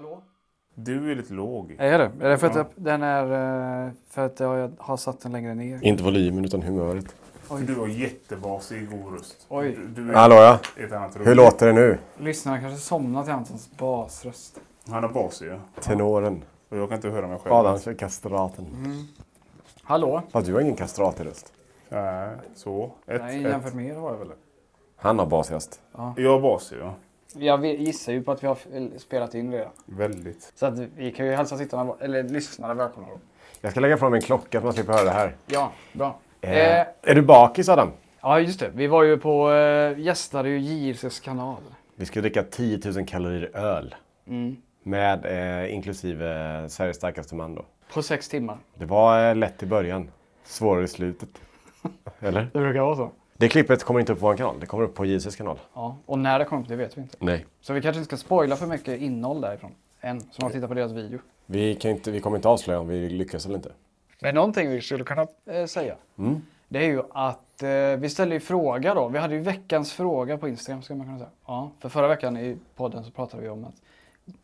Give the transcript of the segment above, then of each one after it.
Hallå? Du är lite låg. Är det? Är det för att Ja. jag- den är eh, för att jag har satt den längre ner? Inte volymen utan humöret. För du har jättebasig god röst. Oj. Du, du är Hallå ja, hur låter det nu? Lyssnarna kanske somnat till Antons basröst. Han har basig ja. Tenoren. Och jag kan inte höra mig själv. Adam kör kastraten. Hallå? Fast du har ingen kastrat i röst. Nej, så. Ett, Nej, jämfört med er har jag väl det. Han har basröst. Jag har basig ja. Jag gissar ju på att vi har spelat in redan. Väldigt. Så att vi kan ju hälsa tittarna, eller lyssnarna välkomna. Jag ska lägga fram min klocka så att man slipper höra det här. Ja, bra. Eh, Eh, är du bakis Adam? ja, just det. Vi var ju på, eh, gästade ju JRCs kanal. Vi ska dricka 10 000 kalorier öl. Mm. Med eh, inklusive eh, Sveriges starkaste man då. På sex timmar. Det var eh, lätt i början. Svårare i slutet. Eller? Det brukar vara så. Det klippet kommer inte upp på vår kanal. Det kommer upp på JCs kanal. Ja, och när det kommer upp det vet vi inte. Nej. Så vi kanske inte ska spoila för mycket innehåll därifrån. Än, som har tittat på deras video. Vi, kan inte, vi kommer inte avslöja om vi lyckas eller inte. Men någonting vi skulle kunna eh, säga. Det är ju att eh, vi ställde ju fråga då. Vi hade ju veckans fråga på Instagram ska man kunna säga. Ja, för förra veckan i podden så pratade vi om att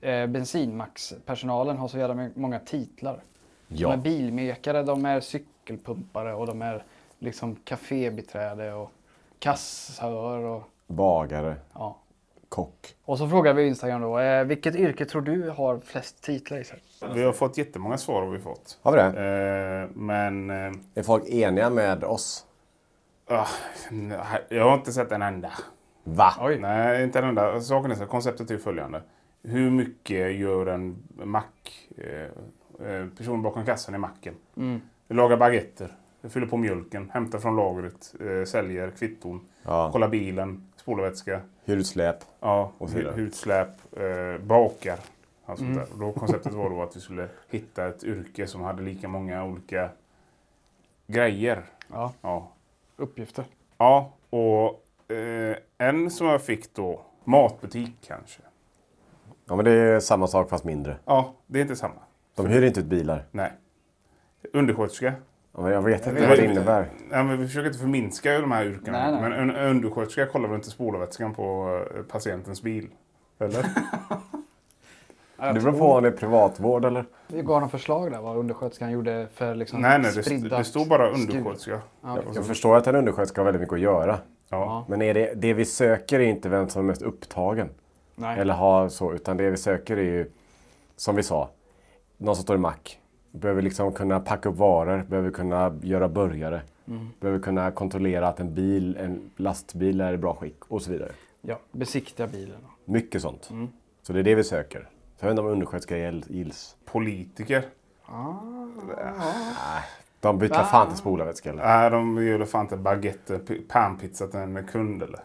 eh, bensinmaxpersonalen har så jävla många titlar. De är Ja. bilmekare, de är cykelpumpare och de är liksom kafébiträde och kassör och Bagare. ja. Kock. Och så frågar vi Instagram då, eh, vilket yrke tror du har flest titlar i sig? Vi har fått jättemånga svar har vi fått. Har vi det? Eh, men... Eh, Är folk eniga med oss? ah, jag har inte sett en enda. Va? Oj. Nej, inte en enda. Saken är så, konceptet är ju följande. Hur mycket gör en mack, eh, eh, personen bakom kassan i macken? Mm. Lagar baguetter, fyller på mjölken, hämtar från lagret, eh, säljer kvitton, Ja. kollar bilen, spolarvätska, Hudsläp. ja, Och så vidare. hu- hudsläp, eh, bakar. Allt Mm. sånt där. Och då konceptet var då att vi skulle hitta ett yrke som hade lika många olika grejer. Ja, Ja, uppgifter. ja och eh, en som jag fick då, matbutik kanske. Ja men det är samma sak fast mindre. Ja, det är inte samma. De hyr inte ut bilar. Nej. Undersköterska. Ja, jag vet inte vad det innebär. Ja, men vi försöker inte förminska de här yrkena. Nej, nej. Men en undersköterska kollar väl inte spolarvätskan på eh, patientens bil? Eller? Det beror på om det är privatvård eller? Vi gav några förslag där vad undersköterskan gjorde för liksom nej, nej. Det, det stod bara undersköterska. Ja, okej. Jag förstår att en undersköterska har väldigt mycket att göra. Ja. Men är det, det vi söker är inte vem som är mest upptagen. Nej. Eller har så. Utan det vi söker är ju, som vi sa, någon som står i mack. Behöver liksom kunna packa upp varor, behöver kunna göra burgare. Mm. Behöver kunna kontrollera att en bil, en lastbil är i bra skick och så vidare. Ja, besiktiga bilen. Mycket sånt. Mm. Så det är det vi söker. Så jag vet inte om undersköterska gill- gills. Politiker. De byter fan till spolarvätska eller? Nej, de gör fan inte baguette, panpizza till en kund eller?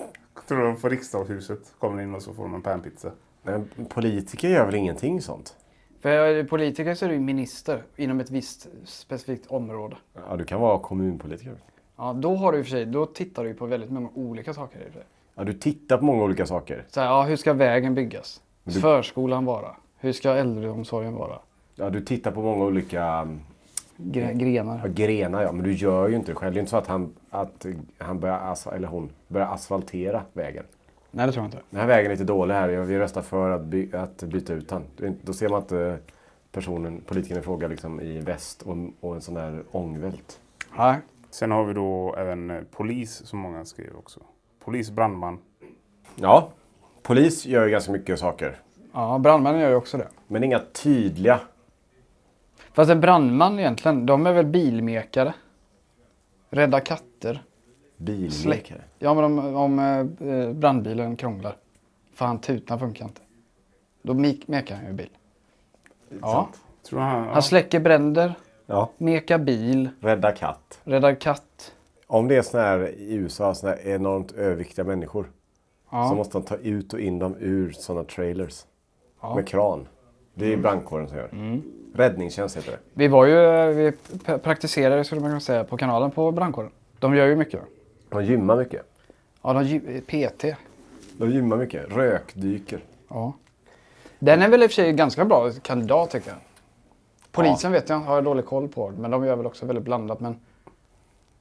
Tror du på riksdagshuset kommer in och så får de en panpizza? Men politiker gör väl ingenting sånt? För politiker så är du minister inom ett visst specifikt område. Ja, du kan vara kommunpolitiker. Ja, då har du i och för sig, då tittar du på väldigt många olika saker i och för sig. Ja, du tittar på många olika saker. Så här, ja, hur ska vägen byggas? Ska förskolan vara? Hur ska äldreomsorgen vara? Ja, du tittar på många olika mm, Gre- grenar. ja, grenar, ja. Men du gör ju inte det själv. Det är inte så att han, att han börjar, eller hon börjar asfaltera vägen. Nej, det tror jag inte. Den här vägen är lite dålig här. Vi röstar för att, by, att byta ut inte- Då ser man inte personen, politikern i fråga liksom i väst och, och en sån där ångvält. Nej. Sen har vi då även eh, polis som många skriver också. Polis, brandman. Ja, polis gör ju ganska mycket saker. Ja, brandmännen gör ju också det. Men inga tydliga. Fast en brandman egentligen, de är väl bilmekare? Rädda katter? Bilmekare. Ja, men om, om eh, brandbilen krånglar. Fan, tutan funkar inte. Då mek- mekar han ju bil. Ja. Tror han, ja. Han släcker bränder, Ja. mekar bil, Rädda katt. räddar katt. Om det är såna här i USA, såna här enormt överviktiga människor. Ja. Så måste de ta ut och in dem ur såna trailers. Ja. Mm. Med kran. Det är ju brandkåren som gör. Räddningstjänst heter det. Vi var ju, eh, vi p- praktiserade skulle man kunna säga på kanalen på brandkåren. De gör ju mycket. De gymmar mycket. Ja, de gy- PT. De gymmar mycket. Rökdyker. Ja. Den är väl i och för sig ganska bra kandidat tycker jag. Polisen vet jag har jag dålig koll på. Men de gör väl också väldigt blandat. Men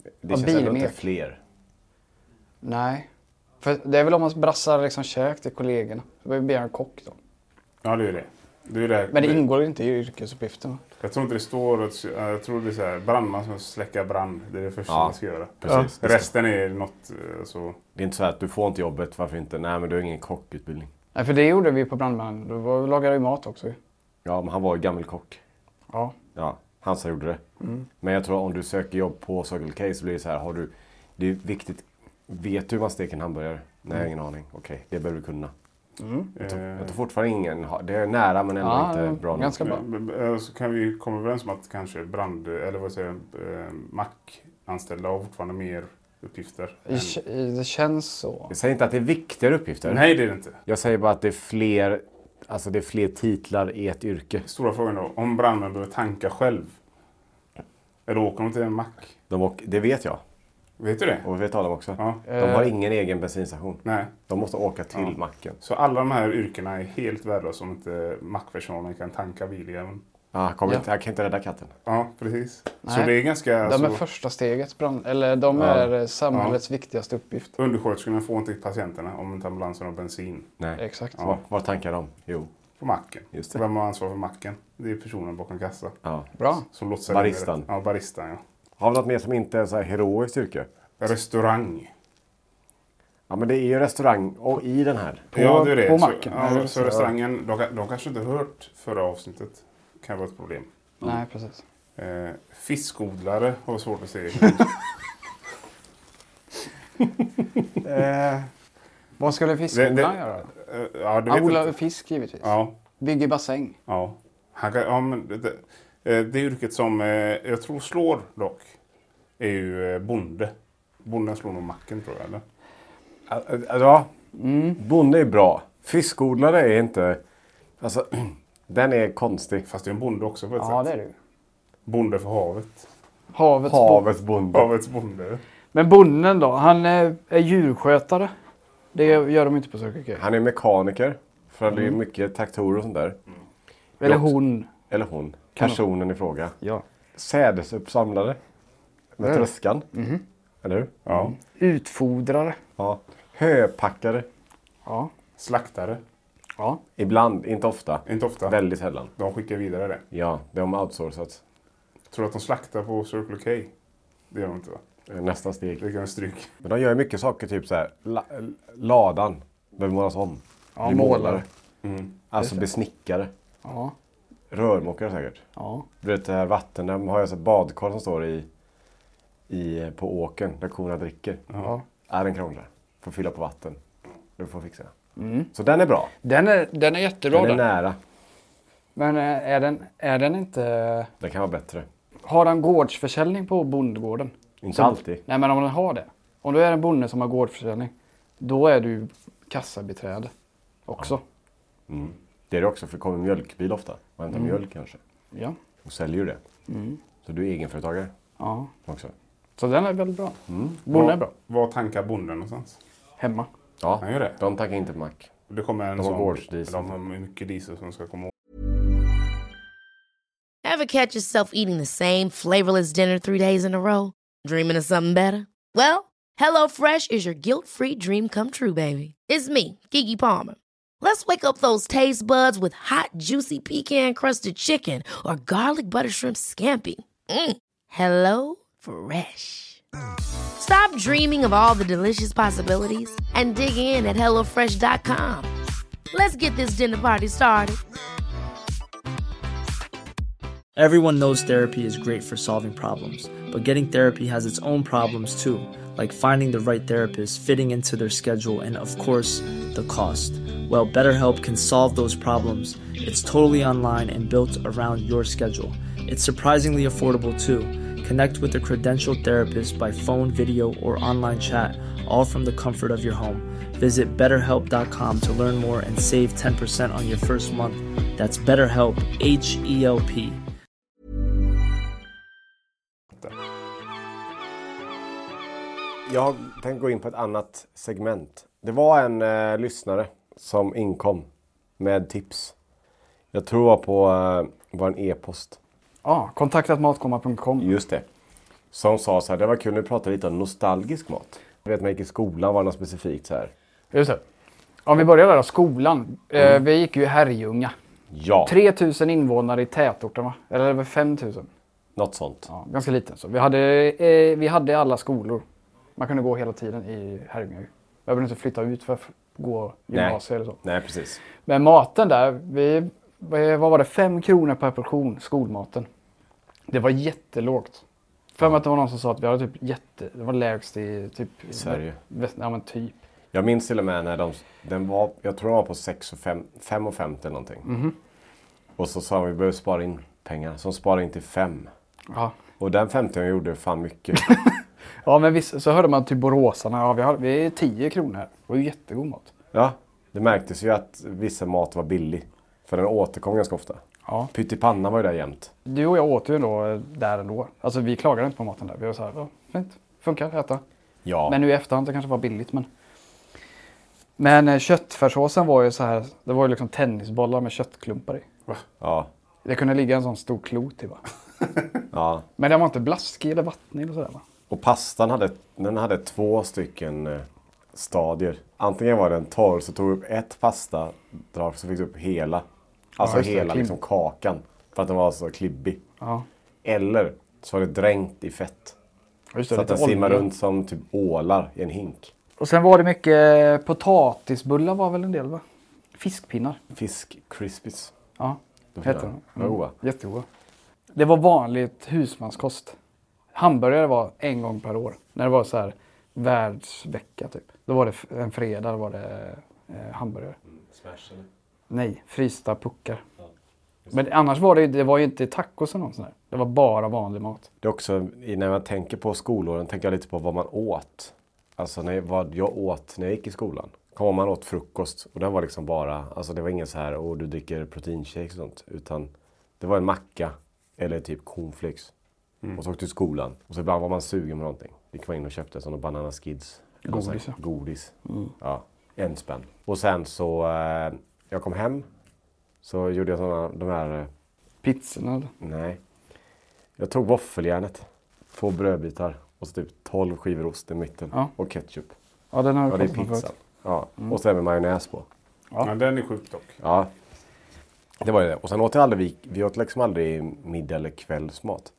Det Ja, känns ändå inte fler. nej. För det är väl om man brassar liksom kök till kollegorna. Då behöver vi be en kock då. Ja, det är det. Det, är det. Men det ingår inte i yrkesuppgiften. Jag tror inte det står... att- Jag tror det är så här, brandman som släcker brand. Det är det första Ja. man ska göra. Precis. Ska- Resten är något eh, så... Det är inte så att du får inte jobbet, varför inte? Nej, men du har ingen kockutbildning. Nej, för det gjorde vi på brandmannen. Då lagade vi mat också. Ja, men han var ju gammal kock. Ja. Ja, han som gjorde det. Mm. Men jag tror om du söker jobb på Circle K så blir det så här, har du... Det är viktigt. Vet du hur man steker en hamburgare? Nej, Mm. ingen aning. Okej, det behöver du kunna. Jag tror, Eh, jag tror fortfarande ingen har... Det är nära men ändå Ja, inte bra nog. ganska bra. eh, Så kan vi komma överens om att kanske brand... Eller vad säger jag? eh, Mac-anställda har fortfarande mer uppgifter. I, det känns så. Jag säger inte att det är viktigare uppgifter. Nej, det är det inte. Jag säger bara att det är fler, alltså det är fler titlar i ett yrke. Stora frågan då. Om brandmän behöver tanka själv. Eller åker de till en mack? De åker, det vet jag. Vet du det? Och det vet Adam också. Ja. De har Eh. ingen egen bensinstation. Nej. De måste åka till Ja. macken. Så alla de här yrkena är helt värdelösa om inte mackpersonen kan tanka biljäveln. Ah, kom Ja. inte, jag kan inte rädda katten. Ja, precis. Så Nej. det är ganska... De är alltså, första steget. Brand, eller de Ja. är samhällets viktigaste uppgift. Undersköterskorna får inte patienterna om inte ambulansen har bensin Nej. Exakt. Var, var tankar de? Jo. på macken. Just det. Vem har ansvar för macken? Det är personen bakom kassa. Ja. Bra. Som lotsar Baristan. Ja, baristan ja. Har vi något mer som inte är så här heroiskt yrke? Restaurang. Ja men det är ju restaurang och i den här. På- ja, det är det. på så, macken. Ja, så restaurangen, de, de kanske inte hört förra avsnittet. Kan vara ett problem. Nej, precis. Eh, fiskodlare har svårt att se. Eh, vad skulle fiskodlaren Det- det- göra? Eh, ja, Han odlar fisk givetvis. Ja, Bygger bassäng. ja. Han kan, ja men det, det, eh, det yrket som eh, jag tror slår dock är ju eh, bonde. Bonden slår nog macken tror jag. Eller? Ja, bonde är bra. Fiskodlare är inte... Alltså, den är konstig. Fast det är en bonde också på ett Ja, det sätt. är det ju. Bonde för havet. Havets bonde. Havets bonde. Havets bonde. Men bonden då? Han är, är djurskötare. Det gör de inte på Circle K. Han är mekaniker. För det är mycket traktorer och sånt där. Eller också. hon. Eller hon. Personen i fråga. Ja. Sädesuppsamlare. Med Mm. tröskan. Eller hur? Ja. Utfodrare. Ja. Höpackare. Ja. Slaktare. Ja. Ibland, inte ofta. Inte ofta. Väldigt sällan. De skickar vidare det. Ja, de har outsourcat. Tror du att de slaktar på Circle K? Det gör de inte va? Nästa steg. Det kan stryk. Men de gör mycket saker, typ så här. La, ladan behöver målas om. Ja, Bli målare. Mm. Alltså bli snickare. Ja. Rörmokare säkert. Ja. Du vet det här vatten, de har ju alltså badkar som står i, i, på åken där korna dricker. ja. Är den krånglar. Får fylla på vatten. Du får fixa. Så den är bra. Den är, den är jättebra Den är nära. Men eh, är den, är den inte... Den kan vara bättre. Har den gårdsförsäljning på bondgården? Inte Som- alltid. Nej, men om den har det. Om du är en bonde som har gårdsförsäljning. Då är du kassabiträde också. Mm. Det är det också, för det kommer en mjölkbil ofta och hämtar mjölk kanske. Ja. Och säljer ju det. Så du är egenföretagare ja. också. Så den är väldigt bra. Bonden är bra. Var tankar bonden någonstans? Hemma. Ja, Han gör det. de tackar inte på mack. Det kommer en De har sån... gårdsdiesel. De har mycket diesel som ska komma åt. Ever catch yourself eating the same flavorless dinner three days in a row? Dreaming of something better? Well, HelloFresh is your guilt free dream come true, baby. It's me, Gigi Palmer. Let's wake up those taste buds with hot, juicy pecan crusted chicken or garlic butter shrimp scampi. Mm. Hello Fresh. Stop dreaming of all the delicious possibilities and dig in at HelloFresh.com. Let's get this dinner party started. Everyone knows therapy is great for solving problems, but getting therapy has its own problems too, like finding the right therapist, fitting into their schedule, and of course, the cost. Well, BetterHelp can solve those problems. It's totally online and built around your schedule. It's surprisingly affordable too. Connect with a credentialed therapist by phone, video, or online chat, all from the comfort of your home. Visit betterhelp.com to learn more and save 10% on your first month. That's BetterHelp, H E L P. Jag tänkte gå in på ett annat segment. Det var en eh, lyssnare som inkom med tips. Jag tror det var på eh, vår e-post. Ja, kontaktatmatkomma.com. Just det. Som sa så här, det var kul, nu pratar lite om nostalgisk mat. Jag vet när jag gick i skolan var det något specifikt så här. Just det. Om vi börjar där då, skolan. Eh, vi gick ju i Herrljunga. Ja, 3000 invånare i tätorten va? Eller det var 5000. något sånt. Ja, ganska liten. Så vi hade, eh, vi hade alla skolor. Man kunde gå hela tiden i Herrljunga. ju. Jag behövde inte flytta ut för gå gymnasiet eller så. Nej, precis. Men maten där, vi, vad var det, fem kronor per portion, skolmaten. Det var jättelågt. För mig att det var någon som sa att vi hade typ jätte, det var lägst i typ I Sverige. Väst, ja men typ. Jag minns till och med när de, den var, jag tror den var på 6 och 5, 5 och 50 eller någonting. Mhm. Och så sa de vi behöver spara in pengar. Så de sparade in till 5. Ja. Och den 50 gjorde fan mycket. Ja men visst, så hörde man till boråsarna, ja vi har, vi är 10 kronor här. Det var ju jättegod mat. ja, det märktes ju att vissa mat var billig. För den återkom ganska ofta. Ja. Pyttipanna var ju där jämt. Du och jag åt ju ändå eh, där ändå. Alltså vi klagade inte på maten där. Vi var så här, ja fint, funkar, äta. Ja, Men nu i efterhand det kanske var billigt men. Men eh, köttfärssåsen var ju så här, det var ju liksom tennisbollar med köttklumpar i. ja, Det kunde ligga en sån stor klot i va. ja. Men den var inte blaskig eller vattnig eller sådär va. Och pastan hade, den hade två stycken eh, stadier. Antingen var den torr så tog du upp ett pastadrag så fick du upp hela. Alltså det, hela liksom kakan. För att den var så klibbig. Ja. Eller så var det dränkt i fett. Det, Så att den simmar olja. runt som typ ålar i en hink. Och sen var det mycket potatisbullar var väl en del va? Fiskpinnar. Fisk crispies. Ja, hette de. Goda. Jättegoda. Det var vanligt husmanskost. Hamburgare var en gång per år. När det var så här världsvecka typ. Då var det en fredag, då var det eh, hamburgare. Nej, frysta puckar. Men annars var det, det var ju inte tacos eller något sånt där. Det var bara vanlig mat. Det är också, när man tänker på skolåren, tänker jag lite på vad man åt. Alltså när, vad jag åt när jag gick i skolan. Kom man åt frukost och den var liksom bara, alltså det var ingen så här, åh du dricker proteinshakes och sånt. Utan det var en macka eller typ cornflakes. Och så åkte till skolan. Och så ibland var man sugen på någonting. Gick man in och köpte sådana banana skids. Godis, så här, ja. Godis. Ja, en spänn. Och sen så, eh, jag kom hem. Så gjorde jag sådana, de här eh, Pizzorna. Nej. Jag tog våffeljärnet. Två brödbitar och så typ 12 skivor ost i mitten. Ja. Och ketchup. Ja, den har Ja, jag det är kollat på pizza. förut. Ja. Och sen med majonnäs på. Ja. Ja, den är sjuk dock. Ja. Det var ju det. Och sen åt jag aldrig, vi, vi åt liksom aldrig middag eller kvällsmat.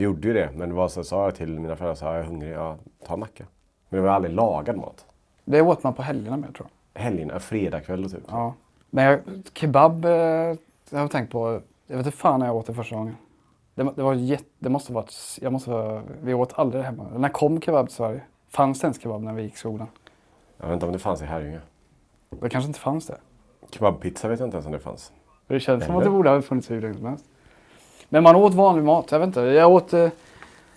Vi gjorde ju det, men det var så sa jag till mina föräldrar, så här, jag är hungrig, ja, ta en macka. Men det var aldrig lagad mat. Det åt man på helgerna med tror jag. Helgen, ja, fredagkväll typ. Ja. Men jag, kebab, eh, jag har tänkt på, jag vet inte fan när jag åt det första gången. Det, det var jätte, det måste varit, jag måste, vi åt aldrig det hemma. När kom kebab till Sverige? Fanns det ens kebab när vi gick i skolan? Jag vet inte om det fanns i Herrljunga. Det kanske inte fanns det. Kebabpizza vet jag inte ens om det fanns. Det känns som Eller? att det borde ha funnits hur länge som helst. Men man åt vanlig mat, jag vet inte. Jag åt eh,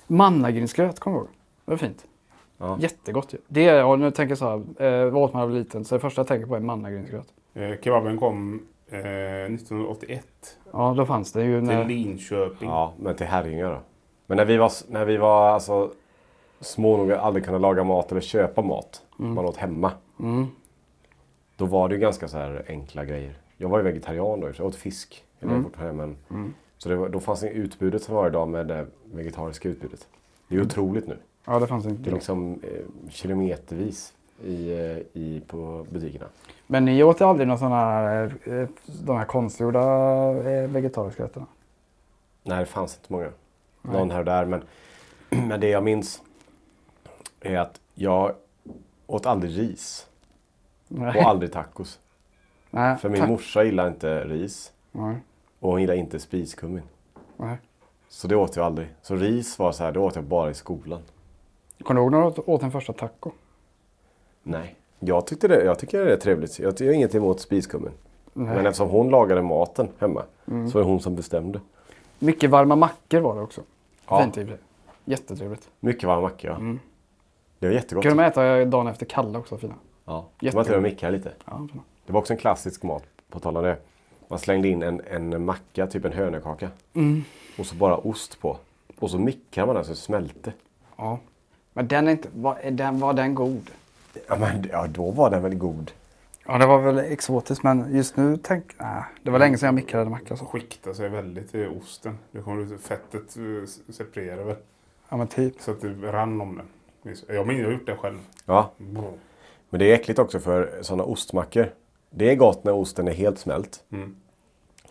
mannagrynsgröt, kommer du ihåg? Det var fint. Ja. Jättegott ju. Det, ja, nu tänker jag så här, eh, vad åt man när jag var liten? Så det första jag tänker på är mannagrynsgröt. Eh, kebaben kom eh, 1981 Ja, då fanns det ju till när... Linköping. Ja, men till Herrljunga då. Men när vi var, när vi var alltså, små nog att aldrig kunna laga mat eller köpa mat. Man åt hemma. Mm. Då var det ju ganska så här enkla grejer. Jag var ju vegetarian då, så jag åt fisk. Mm. mm. fortfarande, men, Så det var, då fanns det utbudet som var idag med det vegetariska utbudet. Det är ju otroligt nu. Ja, det fanns Det inte är då. liksom eh, kilometervis i, eh, i, på butikerna. Men ni åt aldrig några sådana här, eh, de här konstgjorda eh, vegetariska rätterna? Nej, det fanns inte många. Någon här och där. Men, men det jag minns är att jag åt aldrig ris. Nej. Och aldrig tacos. Nej, För min morsa gillar inte ris. Nej. Och hon gillar inte spiskummin. Nej. Så det åt jag aldrig. Så ris var så här, det åt jag bara i skolan. Kommer du ihåg när du åt- din första taco? Nej. Jag, tyckte det, jag tycker det är trevligt. Jag har inget emot spiskummin. Nej. Men eftersom hon lagade maten hemma så var det hon som bestämde. Mycket varma mackor var det också. Ja. Fint i. Jättetrevligt. Mycket varm macka, ja. Det var jättegott. Kunde man äta dagen efter kalla också, fina. Ja. Jättegott. Man till och med lite. Ja. Det var också en klassisk mat, på tal om det. Man slängde in en, en macka, typ en hönökaka. Mm. Och så bara ost på. Och så mickade man den så det smälte. ja. Men den är inte, var, den, var den god? Ja, men ja, då var den väl god. Ja, det var väl exotiskt men just nu tänk... Nej, det var länge sedan jag mikrade macka så. Skiktar sig väldigt i osten. Det kommer ut, fettet eh, separerar väl. Ja, men typ. Så att det rann om den. Jag minns, jag har gjort det själv. Ja, men det är äckligt också för sådana ostmackor. Det är gott när osten är helt smält. Mm.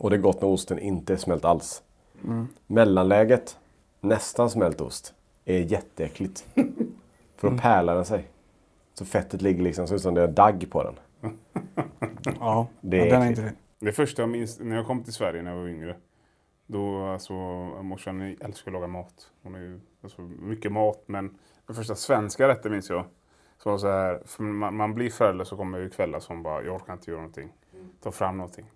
Och det är gott när osten inte är smält alls. Mellanläget, nästan smält ost, är jätteäckligt. för då pärlar den sig. Så fettet ligger liksom så ut som det är dagg på den. Ja, Det är ja, den är inte fin. Det första jag minns när jag kom till Sverige när jag var yngre. Då alltså, morsan älskar att laga mat. Hon är ju, alltså, mycket mat men den första svenska rätten minns jag. Så var det så här, för man, man blir förälder så kommer det ju kvällar som bara, jag orkar inte göra någonting. Ta fram någonting.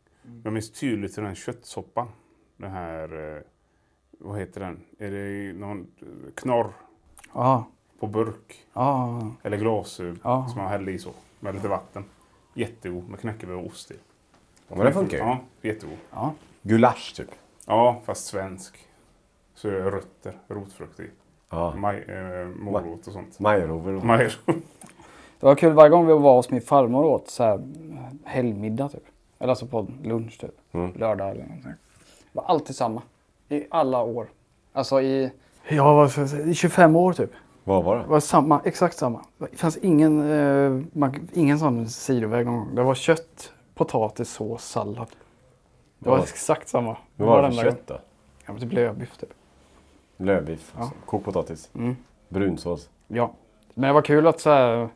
Jag minns tydligt den här köttsoppan. Den här, eh, vad heter den? Är det någon eh, knorr Ja, på burk? ja, Eller glasur Ja. som man hällde i så. Med lite vatten. Jättegod med knäckebröd och ost i. Ja, men det funkar ju. Ja, jättegod. ja. Gulasch typ. Ja, fast svensk. Så är det rötter, rotfrukt i. Ja. Maj, eh, morot och sånt. Majrover. och- Maj, Det var kul varje gång vi var hos min farmor åt så här helgmiddag typ. Eller alltså på lunch typ. Mm. Lördag eller någonting. Det var alltid samma. I alla år. Alltså i, ja, säga, i 25 år typ. Vad var Det det? var samma, exakt samma. Det fanns ingen, eh, man, ingen sån sidoväg någon gång. Det var kött, potatis, sås, sallad. Det var exakt samma. Vad var det för kött då? Ja, men typ lövbiff typ. Lövbiff, Ja. kokt potatis, Mm. brunsås. Ja. Men det var kul att så här,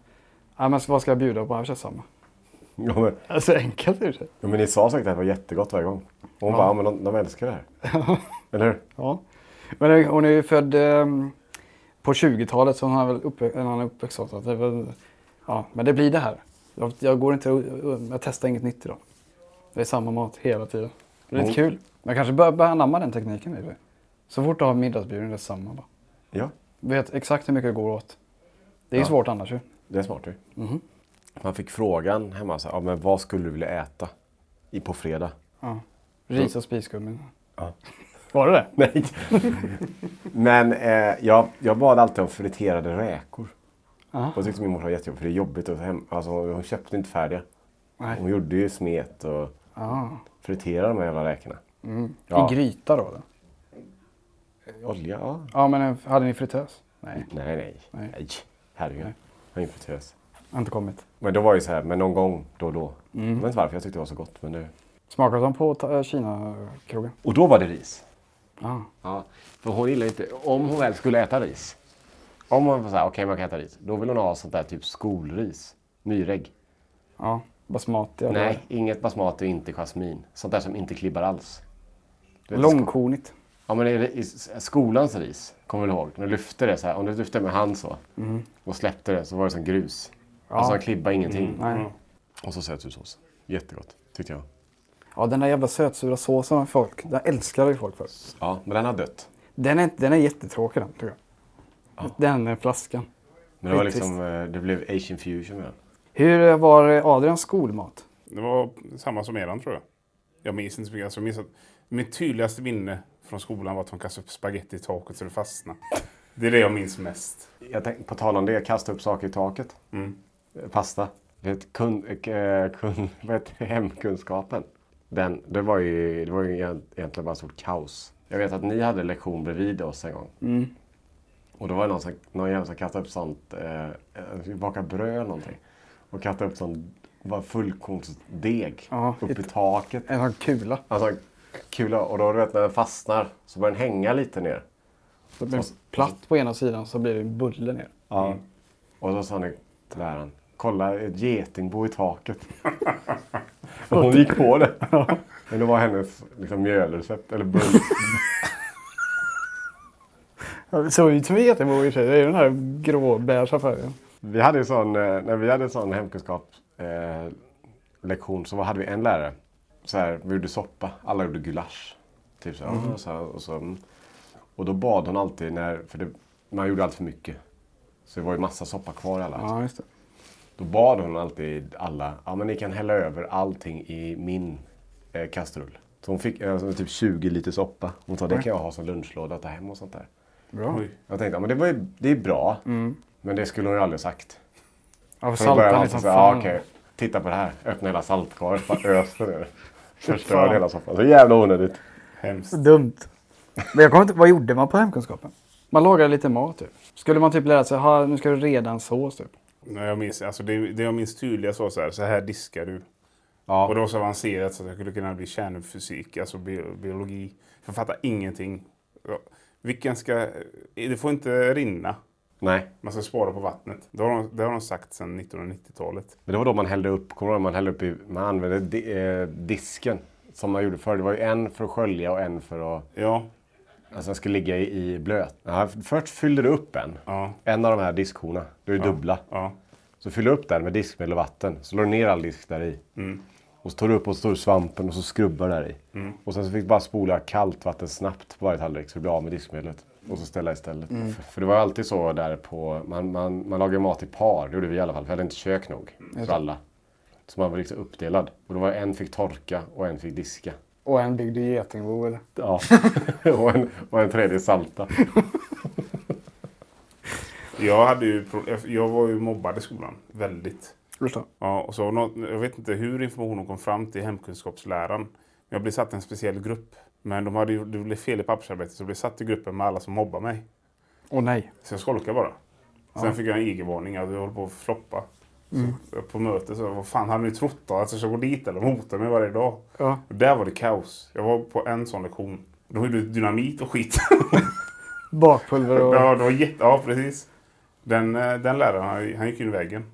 ja men vad ska jag bjuda på? Jag kör samma. Ja men, Alltså enkelt för sig. ja, men ni sa säkert att det var jättegott varje gång. Och hon Ja. bara, ja, men de, de älskar det här. Eller hur? Ja. Men hon är ju född ehm, på 20-talet så hon har väl uppe, en annan uppväxt. Så att det är väl, ja, men det blir det här. Jag, jag, går inte, jag testar inget nytt idag. Det är samma mat hela tiden. Det är lite Mm. kul. Men jag kanske bör, bör anamma den tekniken. i det. Så fort du har middagsbjudning det är samma. Bara. Ja, Vet exakt hur mycket det går åt. Det är Ja. svårt annars ju. det är smart ju. Mhm. Man fick frågan hemma, så, här, ja, men vad skulle du vilja äta i på fredag? Ja. Ris och spiskummin. Ja. Var det det? Nej. men eh, jag, jag bad alltid om friterade räkor. Ja. Och det tyckte min morsa var jättejobbigt för det är jobbigt att hem. Alltså, hon köpte inte färdiga. Nej. Hon gjorde ju smet och Ja. friterade de här jävla räkorna. Mm. Ja. I gryta då? eller? Olja? Ja. Ja men eh, hade ni fritös? Nej, Nej, nej. Nej. Nej, herregud. Jag har ingen fritös. Har inte kommit. Men det var ju så här, men någon gång då och då. Mm. Jag vet inte varför, jag tyckte det var så gott. Men det... Smakade de på ta- Kina-krogen? Och då var det ris. Ja. Ja, för hon gillar inte, om hon väl skulle äta ris. Om hon var såhär, okej man kan äta ris. Då vill hon ha sånt där typ skolris. Myrägg. Ja, basmati eller? Nej, inget basmati och inte jasmin. Sånt där som inte klibbar alls. Långkornigt. Ja men i, skolans ris, kommer du ihåg? När du lyfte det så här, om du lyfte med hand så. Och släppte det så var det som grus. Ja. Alltså han klibbar ingenting. Nej. Och så sötsursås. Jättegott, tyckte jag. Ja, den där jävla sötsura såsen har folk, den älskar ju folk för. Ja, men den har dött. Den är, den är jättetråkig den, tycker jag. Den är flaskan. Men det var liksom, eh, det blev asian fusion med den. Hur var Adrians skolmat? Det var samma som eran tror jag. Jag minns inte så mycket. Alltså, jag minns att mitt tydligaste minne från skolan var att de kastade upp spagetti i taket så det fastnade. Det är det jag minns mest. Jag tänkte, på tal om det, kasta upp saker i taket. Mm. Eh, Pasta. Vet, eh, kun, vad heter det? hemkunskapen. Den, det var ju, det var ju egent- egentligen bara ett stort kaos. Jag vet att ni hade lektion bredvid oss en gång. Och då var det någon, som, någon jävel som kastade upp sånt, eh, vi bakade bröd eller någonting. Och kastade upp sånt bara fullkornsdeg Ja, upp i ett- taket. En sån kula. Alltså kula. Och då du vet när den fastnar så börjar den hänga lite ner. Så blir det platt på ena sidan så blir det en bulle ner. Ja. Och då sa ni till läraren, kolla ett getingbo i taket. hon gick på det. Men det var hennes liksom, mjölrecept, eller bull. Det såg ut som en getingbo i och för sig. Det är ju den här gråbeiga färgen. Vi hade sån, eh, när vi hade en sån hemkunskap eh, så hade vi en lärare. Så här, vi gjorde soppa, alla gjorde gulasch. Typ så, här, och, så, och, så, mm. och då bad hon alltid, när, för det, man gjorde allt för mycket. Så det var ju massa soppa kvar i alla. Ja, just det. Då bad hon alltid alla, ja men ni kan hälla över allting i min eh, kastrull. Så hon fick alltså, typ 20 liter soppa. Hon sa, det kan jag ha som lunchlåda och ta hem och sånt där. Bra. Jag tänkte, ja men det, var ju, det är bra. Men det skulle hon ju aldrig sagt. Ja, för Så han liksom säga, ja okej, titta på det här. Öppna hela saltkaret, bara ös det ner. Förstörde hela soppan. Så jävla onödigt. Hemskt. Dumt. Men jag kommer inte, vad gjorde man på hemkunskapen? Man lagade lite mat typ. Skulle man typ lära sig, ha, nu ska du reda en sås typ. Nej, jag minns, alltså det, det jag minns tydligast var så här, så här diskar du. Ja. Och det var så avancerat så att jag skulle kunna bli kärnfysik, alltså bi biologi. Jag fattar ingenting. Vilken ska... Det får inte rinna. Nej, Man ska spara på vattnet. Det har de, det har de sagt sedan 1990-talet. men det var då man hällde upp, kommer man hällde upp i, man använde di, eh, disken. Som man gjorde förr. Det var ju en för att skölja och en för att, Ja, alltså den skulle ligga i, i blöt. Ja, först fyllde du upp en. ja, En av de här diskhorna. Det är dubbla. ja. Så fyller du upp den med diskmedel och vatten. Så la du ner all disk där i. Mm. Och så tar du upp och så står du svampen och så skrubbar där i. Och sen så fick du bara spola kallt vatten snabbt på varje tallrik så du blir av med diskmedlet. Och så ställa istället. För, för det var ju alltid så där på, man, man, man lagade mat i par. Det gjorde vi i alla fall. För vi hade inte kök nog för alla. Så man var liksom uppdelad. Och då var en fick torka och en fick diska. Och en byggde getingbo eller? Ja. och, en, och en tredje salta. Jag, hade ju, jag var ju mobbad i skolan. Väldigt. Förstå. Ja, och så, nå- jag vet inte hur informationen kom fram till hemkunskapsläraren. Jag blev satt i en speciell grupp. Men de hade det blev fel i pappersarbetet så jag blev satt i gruppen med alla som mobbade mig. Åh nej. Så jag skolkade bara. Sen fick jag en IG-varning att jag höll på att floppa. Så, på mötet så vad fan hade ni trott då? Att jag ska gå dit eller hota mig varje dag? Ja. Och där var det kaos. Jag var på en sån lektion. De gjorde dynamit och skit. Bakpulver och... ja, det var jätte... Ja, precis. Den, eh, den läraren, han, han gick in i väggen.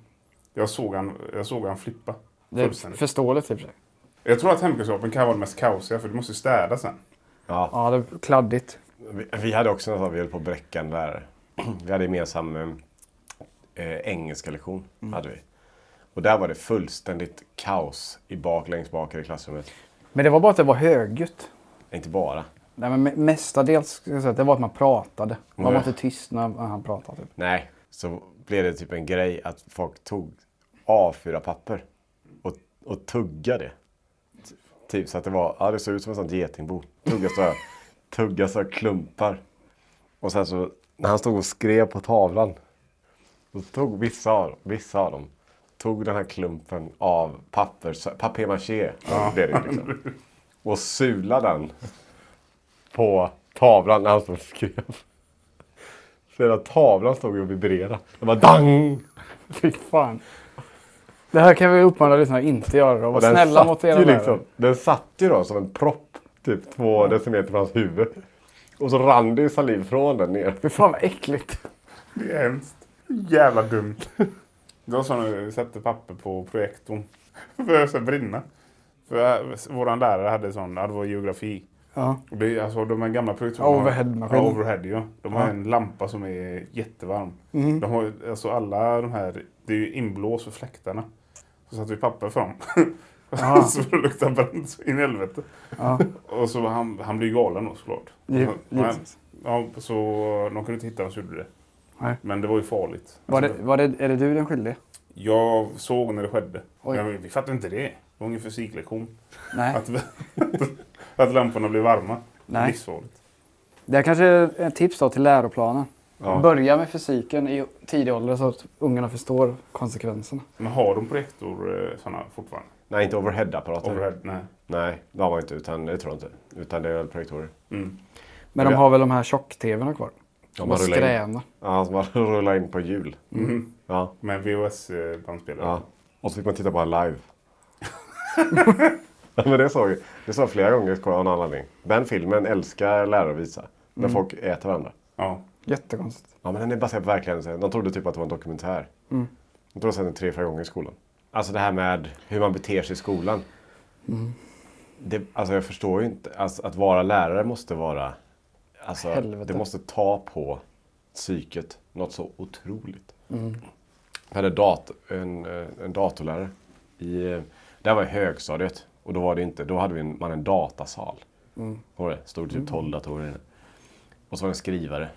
Jag såg han, jag såg han flippa. Det är förståeligt i och för sig. Jag tror att hemkunskapen kan vara det mest kaosiga för du måste städa sen. Ja. Ja, det är kladdigt. Vi, vi hade också något, vi höll på att bräcka en lärare. Vi hade gemensam eh, engelska lektion. Hade vi. Och där var det fullständigt kaos i bak, längst bak i klassrummet. Men det var bara att det var högljutt. Inte bara. Nej, men me- mestadels ska jag säga att det var att man pratade. Man Nej. var inte tyst när han pratade. Typ. Nej, så blev det typ en grej att folk tog A4-papper och, och tuggade. Typ så att det var, ja det såg ut som en sån getingbo. Tugga så här, tugga så här klumpar. Och sen så, när han stod och skrev på tavlan. Då tog vissa av, vissa av dem, tog den här klumpen av papper, så- papier-maché. det liksom. Och sulade den på tavlan när han stod och skrev. Så hela tavlan stod och vibrerade. Det var dang! Fy fan. Det här kan vi uppmana lyssnarna att inte göra. Då. Var snälla satt mot ju era liksom. Den satt ju då som en propp. Typ två decimeter från hans huvud. Och så rann det ju saliv från den ner. Fy fan vad äckligt. Det är hemskt. Jävla dumt. Det var så när vi satte papper på projektorn. För att brinna. För äh, våran lärare hade sån, det var geografi. Ja. Och det, alltså, de här gamla projektorerna. har- Overhead-maskin. Ja, overhead ja. De har Ja. en lampa som är jättevarm. Mm. De har, alltså alla de här, det är ju inblås för fläktarna. Så satte vi papper fram. Ja. så det luktade bränt så in i helvete. Ja. Och så han, han blev galen då såklart. Givetvis. Ja, så de kunde inte hitta vem som gjorde det. Nej. Men det var ju farligt. Var det, Alltså, var det, är det du den skyldige? Jag såg när det skedde. Oj. Men vi fattade inte det. Det var ingen fysiklektion. Nej. Att, att lamporna blev varma. Nej. Livsfarligt. Det är kanske är ett tips då till läroplanen. Ja. Börja med fysiken i tidig ålder så att ungarna förstår konsekvenserna. Men har de projektor eh, sådana fortfarande? Nej, inte overhead-apparater. Overhead? Nej. Nej, det har man inte. Utan, det tror jag inte. Utan det är väl projektorer. Mm. Men de har väl de här tjock-tvn kvar? Rullar in. skräna. Ja, så man rullar in på jul. Mm. Ja. Med VHS-bandspelare. ja. Och så fick man titta på live. ja, men det såg det såg flera gånger av någon anledning. Den filmen älskar lärare att visa. När folk äter varandra. Ja. Jättekonstigt. Ja, men den är baserad på verkligen. De trodde typ att det var en dokumentär. Mm. Jag tror jag sett den tre, fyra gånger i skolan. Alltså det här med hur man beter sig i skolan. Mm. Det, alltså jag förstår ju inte. Alltså, att vara lärare måste vara... Alltså, Helvete. det måste ta på psyket något så otroligt. Mm. Jag hade dat en, eh, en datorlärare. I, eh, det här var i högstadiet. Och då, var det inte, då hade vi en, man en datasal. Mm. Det stod typ 12 datorer inne. Och så var det en skrivare.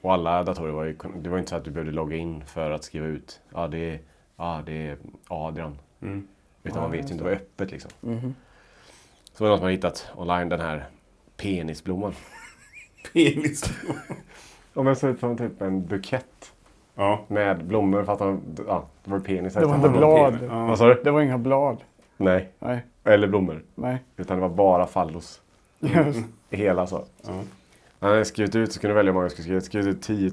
Och alla datorer var ju, det var inte så att du behövde logga in för att skriva ut. Ja, det är, ja, det är Adrian. Mm. Utan man vet ju inte, det var öppet liksom. Mhm. Så var det något man hittat online, den här penisblomman. Penis. Om den ser ut som typ en bukett Ja. med blommor för att de, ja, det var penis. Det var inte blad. Ja. Vad sa du? Det var inga blad. Nej, Nej. eller blommor. Nej. Utan det var bara fallos. Just. Hela så. Ja. Han hade skrivit ut, så kunde du välja hur många jag skulle skriva ut. Skrivit ut 10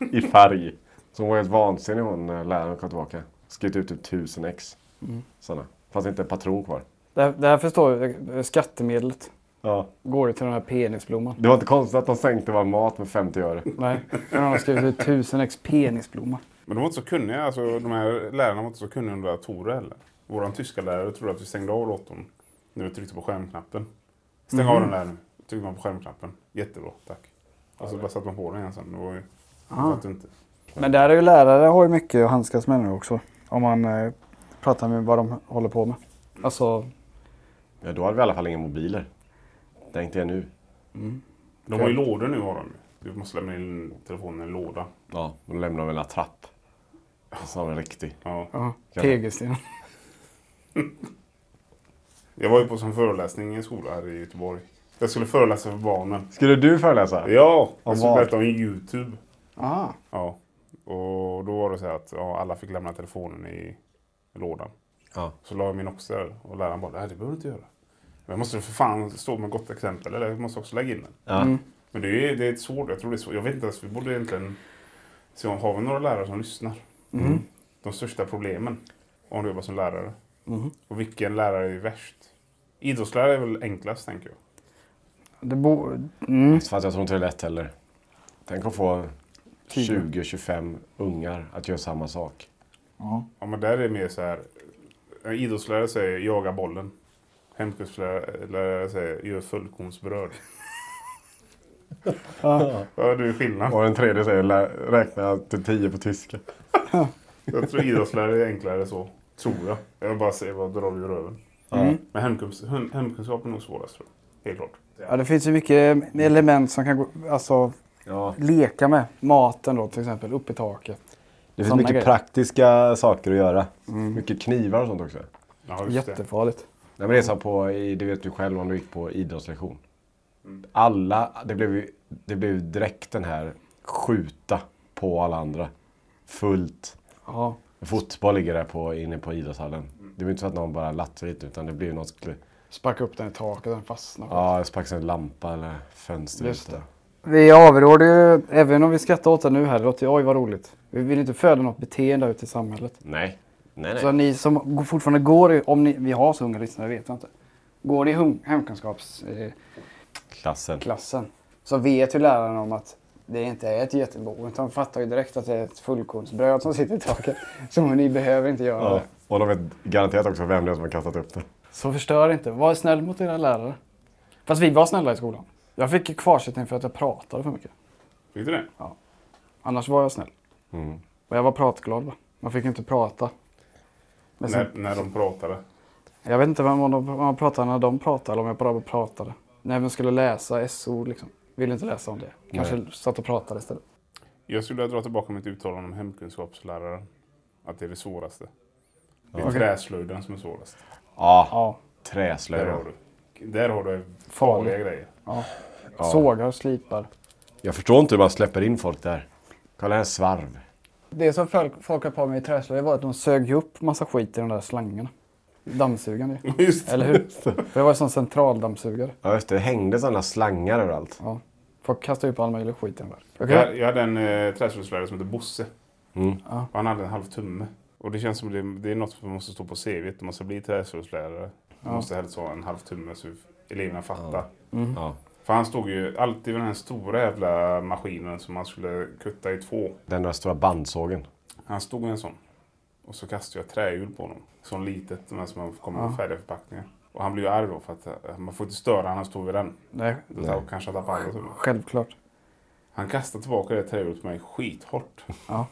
000. I färg. Så hon var helt vansinnig hon när läraren kom tillbaka. Skrivit ut typ 1000 ex. Mm. Sådana. Fanns inte en patron kvar. Det, här, det här förstår jag. Skattemedlet Ja. går ju till den här penisblomman. Det var inte konstigt att de sänkte vår mat med 50 öre. Nej. De har skrivit ut tusen ex penisblomma. Men de var inte så kunniga, alltså de här lärarna var inte så kunniga under datorer heller. Vår tyska lärare trodde att vi stängde av datorn när vi tryckte på skärmknappen. Stäng av den där nu. Tryckte man på skärmknappen. Jättebra, tack. Och så bara satte man på den igen sen. Det var ju... Ah. Inte. Men där är ju lärare har ju mycket att handskas med nu också. Om man eh, pratar med vad de håller på med. Alltså, Ja, då hade vi i alla fall inga mobiler. Inte det nu. De har ju lådor nu har de. Du måste lämna in telefonen i en låda. Ja, då lämnar de väl en trapp. Som en riktig. Ja. ja, tegelsten. Jag var ju på en föreläsning i en skola här i Göteborg. Jag skulle föreläsa för barnen. Skulle du föreläsa? Ja, Om jag skulle berätta om Youtube. Ah. Ja. Och då var det så här att ja, alla fick lämna telefonen i lådan. Ja. Så la jag min också där och läraren bara, nej det behöver du inte göra. Men jag måste för fan stå med gott exempel, eller jag måste också lägga in den. Ja. Mm. Men det är, det är svårt, jag tror det är svårt. Jag vet inte ens, vi borde egentligen se om har vi några lärare som lyssnar. Mm. De största problemen om du jobbar som lärare. Mm. Och vilken lärare är värst? Idrottslärare är väl enklast tänker jag. Det bo... mm. Fast jag tror inte det är lätt heller. Tänk att få Tio. 20-25 ungar att göra samma sak. ja. Ja men där är det mer så här. en Idrottslärare säger jaga bollen. Hemkunskapslärare säger gör fullkornsbröd. Ja. Ja, det är skillnad. Och den tredje säger räkna till 10 på tyska. Jag tror idrottslärare är enklare så. Tror jag. Jag bara säger vad drar vi ur röven. Mm. Men hemkunskap, hem, hemkunskap är nog svårast tror jag. Helt klart. ja, det finns ju mycket element som kan gå, alltså, Ja. leka med. Maten då till exempel, upp i taket. Det finns Såna mycket grejer. praktiska saker att göra. Mycket knivar och sånt också. Ja, just det. Jättefarligt. Nej, men det är som på, det vet du själv om du gick på idrottslektion. Alla, det blev det blev direkt den här skjuta på alla andra. Fullt. Ja. Fotboll ligger där på, inne på idrottshallen. Det var inte så att någon bara lattade lite utan det blev någon skulle, Sparka upp den i taket, den fastnar. ja, sparka en lampa eller fönster. Just det. Vi avråder ju, även om vi skrattar åt det nu här, det låter ju oj vad roligt. Vi vill inte föda något beteende ute i samhället. Nej. Nej, nej. Så ni som fortfarande går i, om ni, vi har så unga lyssnare vet jag inte. Går i hum, hemkunskapsklassen Klassen. så vet ju läraren om att det inte är ett getingbo utan de fattar ju direkt att det är ett fullkornsbröd som sitter i taket. Så ni behöver inte göra Ja. det. Och de vet garanterat också vem det är som har kastat upp det. Så förstör inte. Var snäll mot era lärare. Fast vi var snälla i skolan. Jag fick kvarsittning för att jag pratade för mycket. Fick du det? Annars var jag snäll. Mm. Och jag var pratglad va. Man fick inte prata. Men sen, När, när de pratade. Jag vet inte vem de, om man pratade när de pratade eller om jag bara pratade. När vi skulle läsa SO liksom. Ville inte läsa om det. Kanske satt och pratade istället. Jag skulle dra tillbaka mitt uttalande om hemkunskapslärare. Att det är det svåraste. Det är träslöjden som är svårast. Ja, Ja. Där träslöjd. har du. Där har du Farlig. farliga grejer. ja. Sågar, slipar. Jag förstår inte hur man släpper in folk där. Kolla här svarv. Det som folk, har på med i träslöjd var att de sög ju upp massa skit i de där slangarna. Dammsugaren ju. Just det. Eller hur? För det var en sån centraldammsugare. Ja just det, det hängde sådana slangar överallt. Ja. Folk kastar ju på all möjlig skit i den där. Jag, Okay. jag hade en eh, träslöjdslärare som hette Bosse. Mm. Ja. Och han hade en halv tumme. Och det känns som det, det är något som måste stå på CVt om man ska bli träslöjdslärare. Man måste helst ha en halv tumme så eleverna fattar. Ja. För han stod ju alltid vid den här stora jävla maskinen som man skulle kutta i två. Den där stora bandsågen. Han stod med en sån. Och så kastade jag trähjul på honom. Sån litet, de här som man kommer med färdiga förpackningar. Och han blev ju arg då för att eh, man får inte störa när han står vid den. Nej, Då kanske han tappar tummen. självklart. Han kastade tillbaka det trähjulet på mig skithårt. Ja.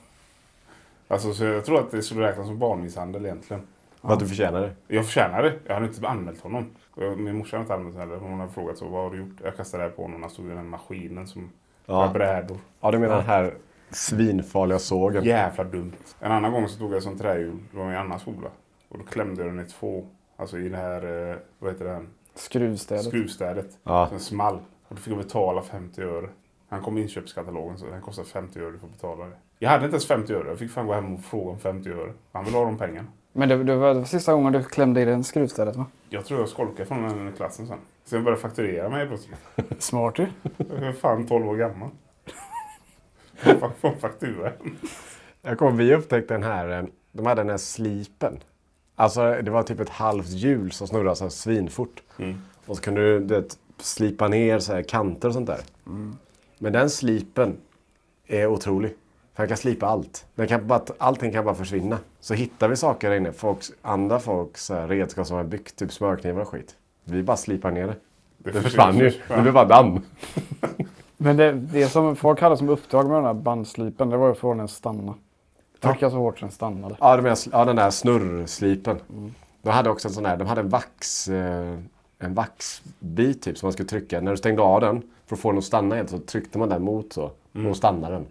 Alltså så jag tror att det skulle räknas som barnmisshandel egentligen. Vad du förtjänar det. Jag förtjänar det. Jag hade inte anmält honom. Min morsa hade inte anmält heller. Hon hade frågat så, vad har du gjort? Jag kastade det här på honom. Han stod i den här maskinen som Ja. var brädor. Ja, du menar den här svinfarliga sågen? Jävla dumt. En annan gång så tog jag som trähjul. Det var i en annan skola. Och då klämde jag den i två. Alltså i det här, eh, vad heter det? Skruvstädet. Skruvstädet. Ja. Den small. Och då fick jag betala 50 öre. Han kom i inköpskatalogen så den kostar 50 öre. Du får betala det. Jag hade inte ens 50 öre. Jag fick fan gå hem och fråga om 50 öre. Han ville ha de pengarna. Men det, det var sista gången du klämde i den skruvstädet va? Jag tror jag skolkade från den i klassen sen. Så jag började fakturera mig plötsligt. Smart ju. Jag är fan 12 år gammal. Jag får få en faktura. Jag kommer, vi upptäckte den här, eh, de hade den här slipen. Alltså det var typ ett halvt hjul som snurrade så här svinfort. Och så kunde du du vet, slipa ner så här kanter och sånt där. Men den slipen är otrolig. Den kan slipa allt. Den kan bara, allting kan bara försvinna. Så hittar vi saker där inne, folks, andra folks så här, redskap som har byggt, typ smörknivar och skit. Vi bara slipar ner det. Det försvann ju. Det blev bara damm. Men det, det som folk hade som uppdrag med den här bandslipen, det var ju att få den att stanna. Trycka så hårt så den stannade. Ja, de ja den där snurrslipen. De hade också en sån där, de hade en vax, eh, en vaxbit typ som man skulle trycka. När du stängde av den för att få den att stanna helt så tryckte man den mot så. Och då stannade den.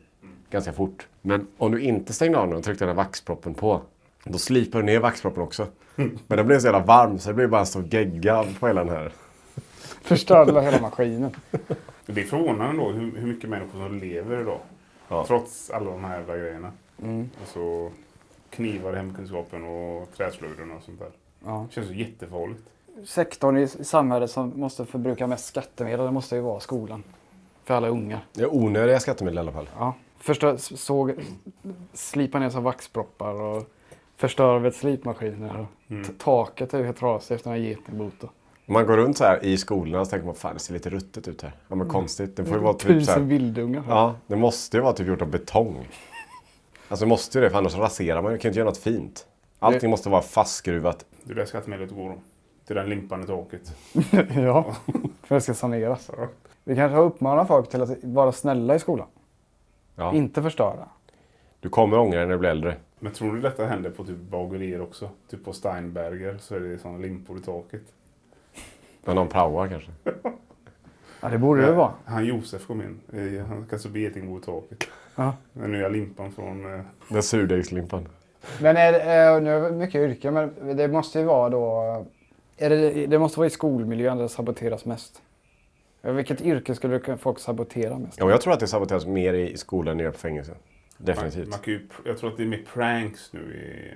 Ganska fort. Men om du inte stängde av den och tryckte den här vaxproppen på. Då slipar du ner vaxproppen också. Men den blev så jävla varm så det blev bara en stor gegga på hela den här. Förstörde hela maskinen. Det är förvånande ändå hur, hur mycket människor som lever idag. Ja. Trots alla de här jävla grejerna. Alltså knivar i hemkunskapen och träslöjden och sånt där. Ja. Det känns så jättefarligt. Sektorn i samhället som måste förbruka mest skattemedel, det måste ju vara skolan. För alla unga. Det är onödiga skattemedel i alla fall. Ja. Förstör, såg, slipa ner som vaxproppar och förstör vid slipmaskiner. T- Taket är ju helt trasigt efter den här getingboten. Om man går runt så här i skolorna så tänker man fan det ser lite ruttet ut här. Ja men konstigt. Det får ju vara typ så Tusen här, vildungar. Ja, det måste ju vara typ gjort av betong. Alltså det måste ju det, för annars raserar man ju. Kan ju inte göra något fint. Allting måste vara fastskruvat. Det är där skattemedlet går då. Till den limpan i taket. ja, för det ska saneras. Vi kanske har uppmanat folk till att vara snälla i skolan. Ja. Inte förstöra. Du kommer ångra dig när du blir äldre. Men tror du detta händer på typ bagerier också? Typ på Steinberger så är det sådana limpor i taket. När någon praoar kanske. Ja, det borde det vara. Han Josef kom in. Eh, Han kastade getingbo i taket. Ja. Den nya limpan från... eh, Den surdegslimpan. Men är det, eh, nu är det mycket yrken, men det måste ju vara då... Är det, det måste vara i skolmiljön där det saboteras mest. Vilket yrke skulle folk sabotera mest? Ja, jag tror att det saboteras mer i skolan än på fängelse. Man, Definitivt. man kan ju, jag tror att det är mer pranks nu i,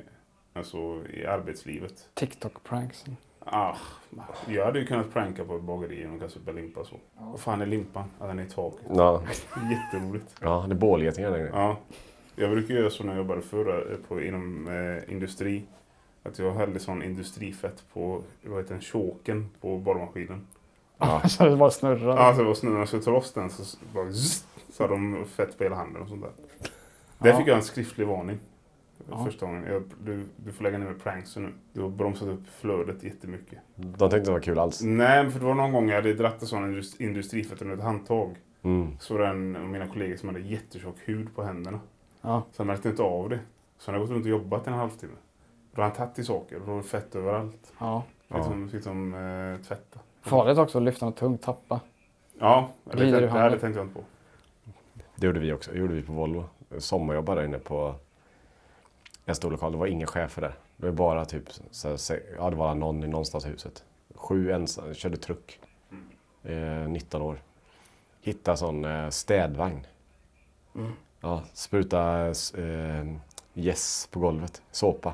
alltså, i arbetslivet. TikTok-pranks. Ah, jag hade ju kunnat pranka på ett bageri genom att kasta upp en limpa så. Vad fan är limpan? Ja, den är i taket. Ja, Jätteroligt. ja det är bålgetingar längre. Ja. Jag brukar göra så när jag jobbade förr eh, på, inom eh, industri. Att jag hällde sån industrifett på, vad heter den, choken på borrmaskinen. så det bara snurrar. Ja, så det var snurrar jag skulle ta loss den så bara så hade de fett på hela handen och sånt där. Där Ja. fick jag en skriftlig varning. Ja. Första gången. Jag, du, du får lägga ner med pranksen nu. Du har bromsat upp flödet jättemycket. De inte det var kul alls. Nej, för det var någon gång jag hade dratt en sån indust- industrifett under ett handtag. Mm. Så en av mina kollegor som hade jättetjock hud på händerna. Ja. Så han märkte inte av det. Så han hade gått runt och jobbat en halvtimme. Då hade han tagit i saker och då var det fett överallt. Ja. Fick fick de eh, tvätta. Farligt också att lyfta något tungt, tappa. Ja, det, det, det hade tänkte jag inte på. Det gjorde vi också. Det gjorde vi på Volvo. Sommarjobbade inne på en stor lokal. Det var inga chefer där. Det var bara typ, så här, ja det var någon i någonstans i huset. Sju ensam, körde truck. Eh, 19 år. Hittade sån eh, städvagn. Ja, spruta eh, på golvet. Såpa.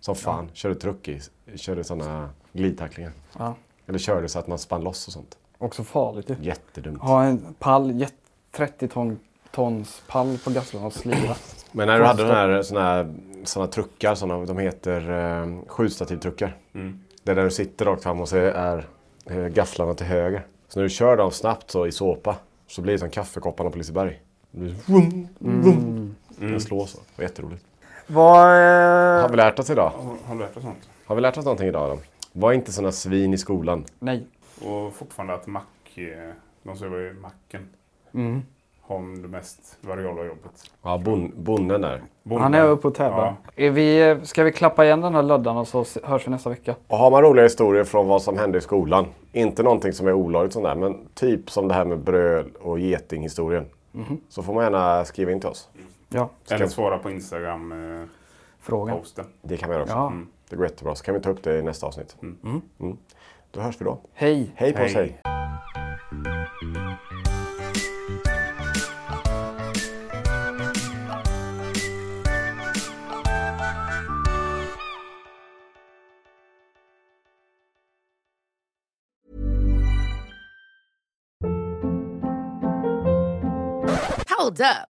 Som fan. Körde truck i. Körde såna glidtacklingar. Ja. Eller körde så att man spann loss och sånt. Också farligt ju. Jättedumt. Ha en pall, jet- 30 ton, tons pall på gafflarna och sliva. Men när du hade den här, såna här såna truckar, såna, de heter eh, skjutstativtruckar. Mm. Det är där du sitter rakt fram och så är eh, gafflarna till höger. Så när du kör dem snabbt så i såpa så blir det som kaffekopparna på Liseberg. Det blir vum, vum. Den slår så. Det var jätteroligt. Vad... Har Eh, vi lärt oss idag? Har, har du lärt dig sånt? Har vi lärt oss någonting idag då? Var inte såna svin i skolan. nej. Och fortfarande att mack, eh, de som jobbar i macken Mm. har det mest variabla jobbet. Ja, bon, bonden där. Han är uppe och tävlar. Ja. Vi, ska vi klappa igen den här löddan och så hörs vi nästa vecka? Och har man roliga historier från vad som hände i skolan, inte någonting som är olagligt sånt där, men typ som det här med bröd och geting-historien. Så får man gärna skriva in till oss. Ja, Eller svara på Instagram-posten. frågan. Det kan vi göra också. Ja. Mm. Det går jättebra. Så kan vi ta upp det i nästa avsnitt. Mm. Då hörs vi då. Hej! Hej på Hej. sig! Hold up.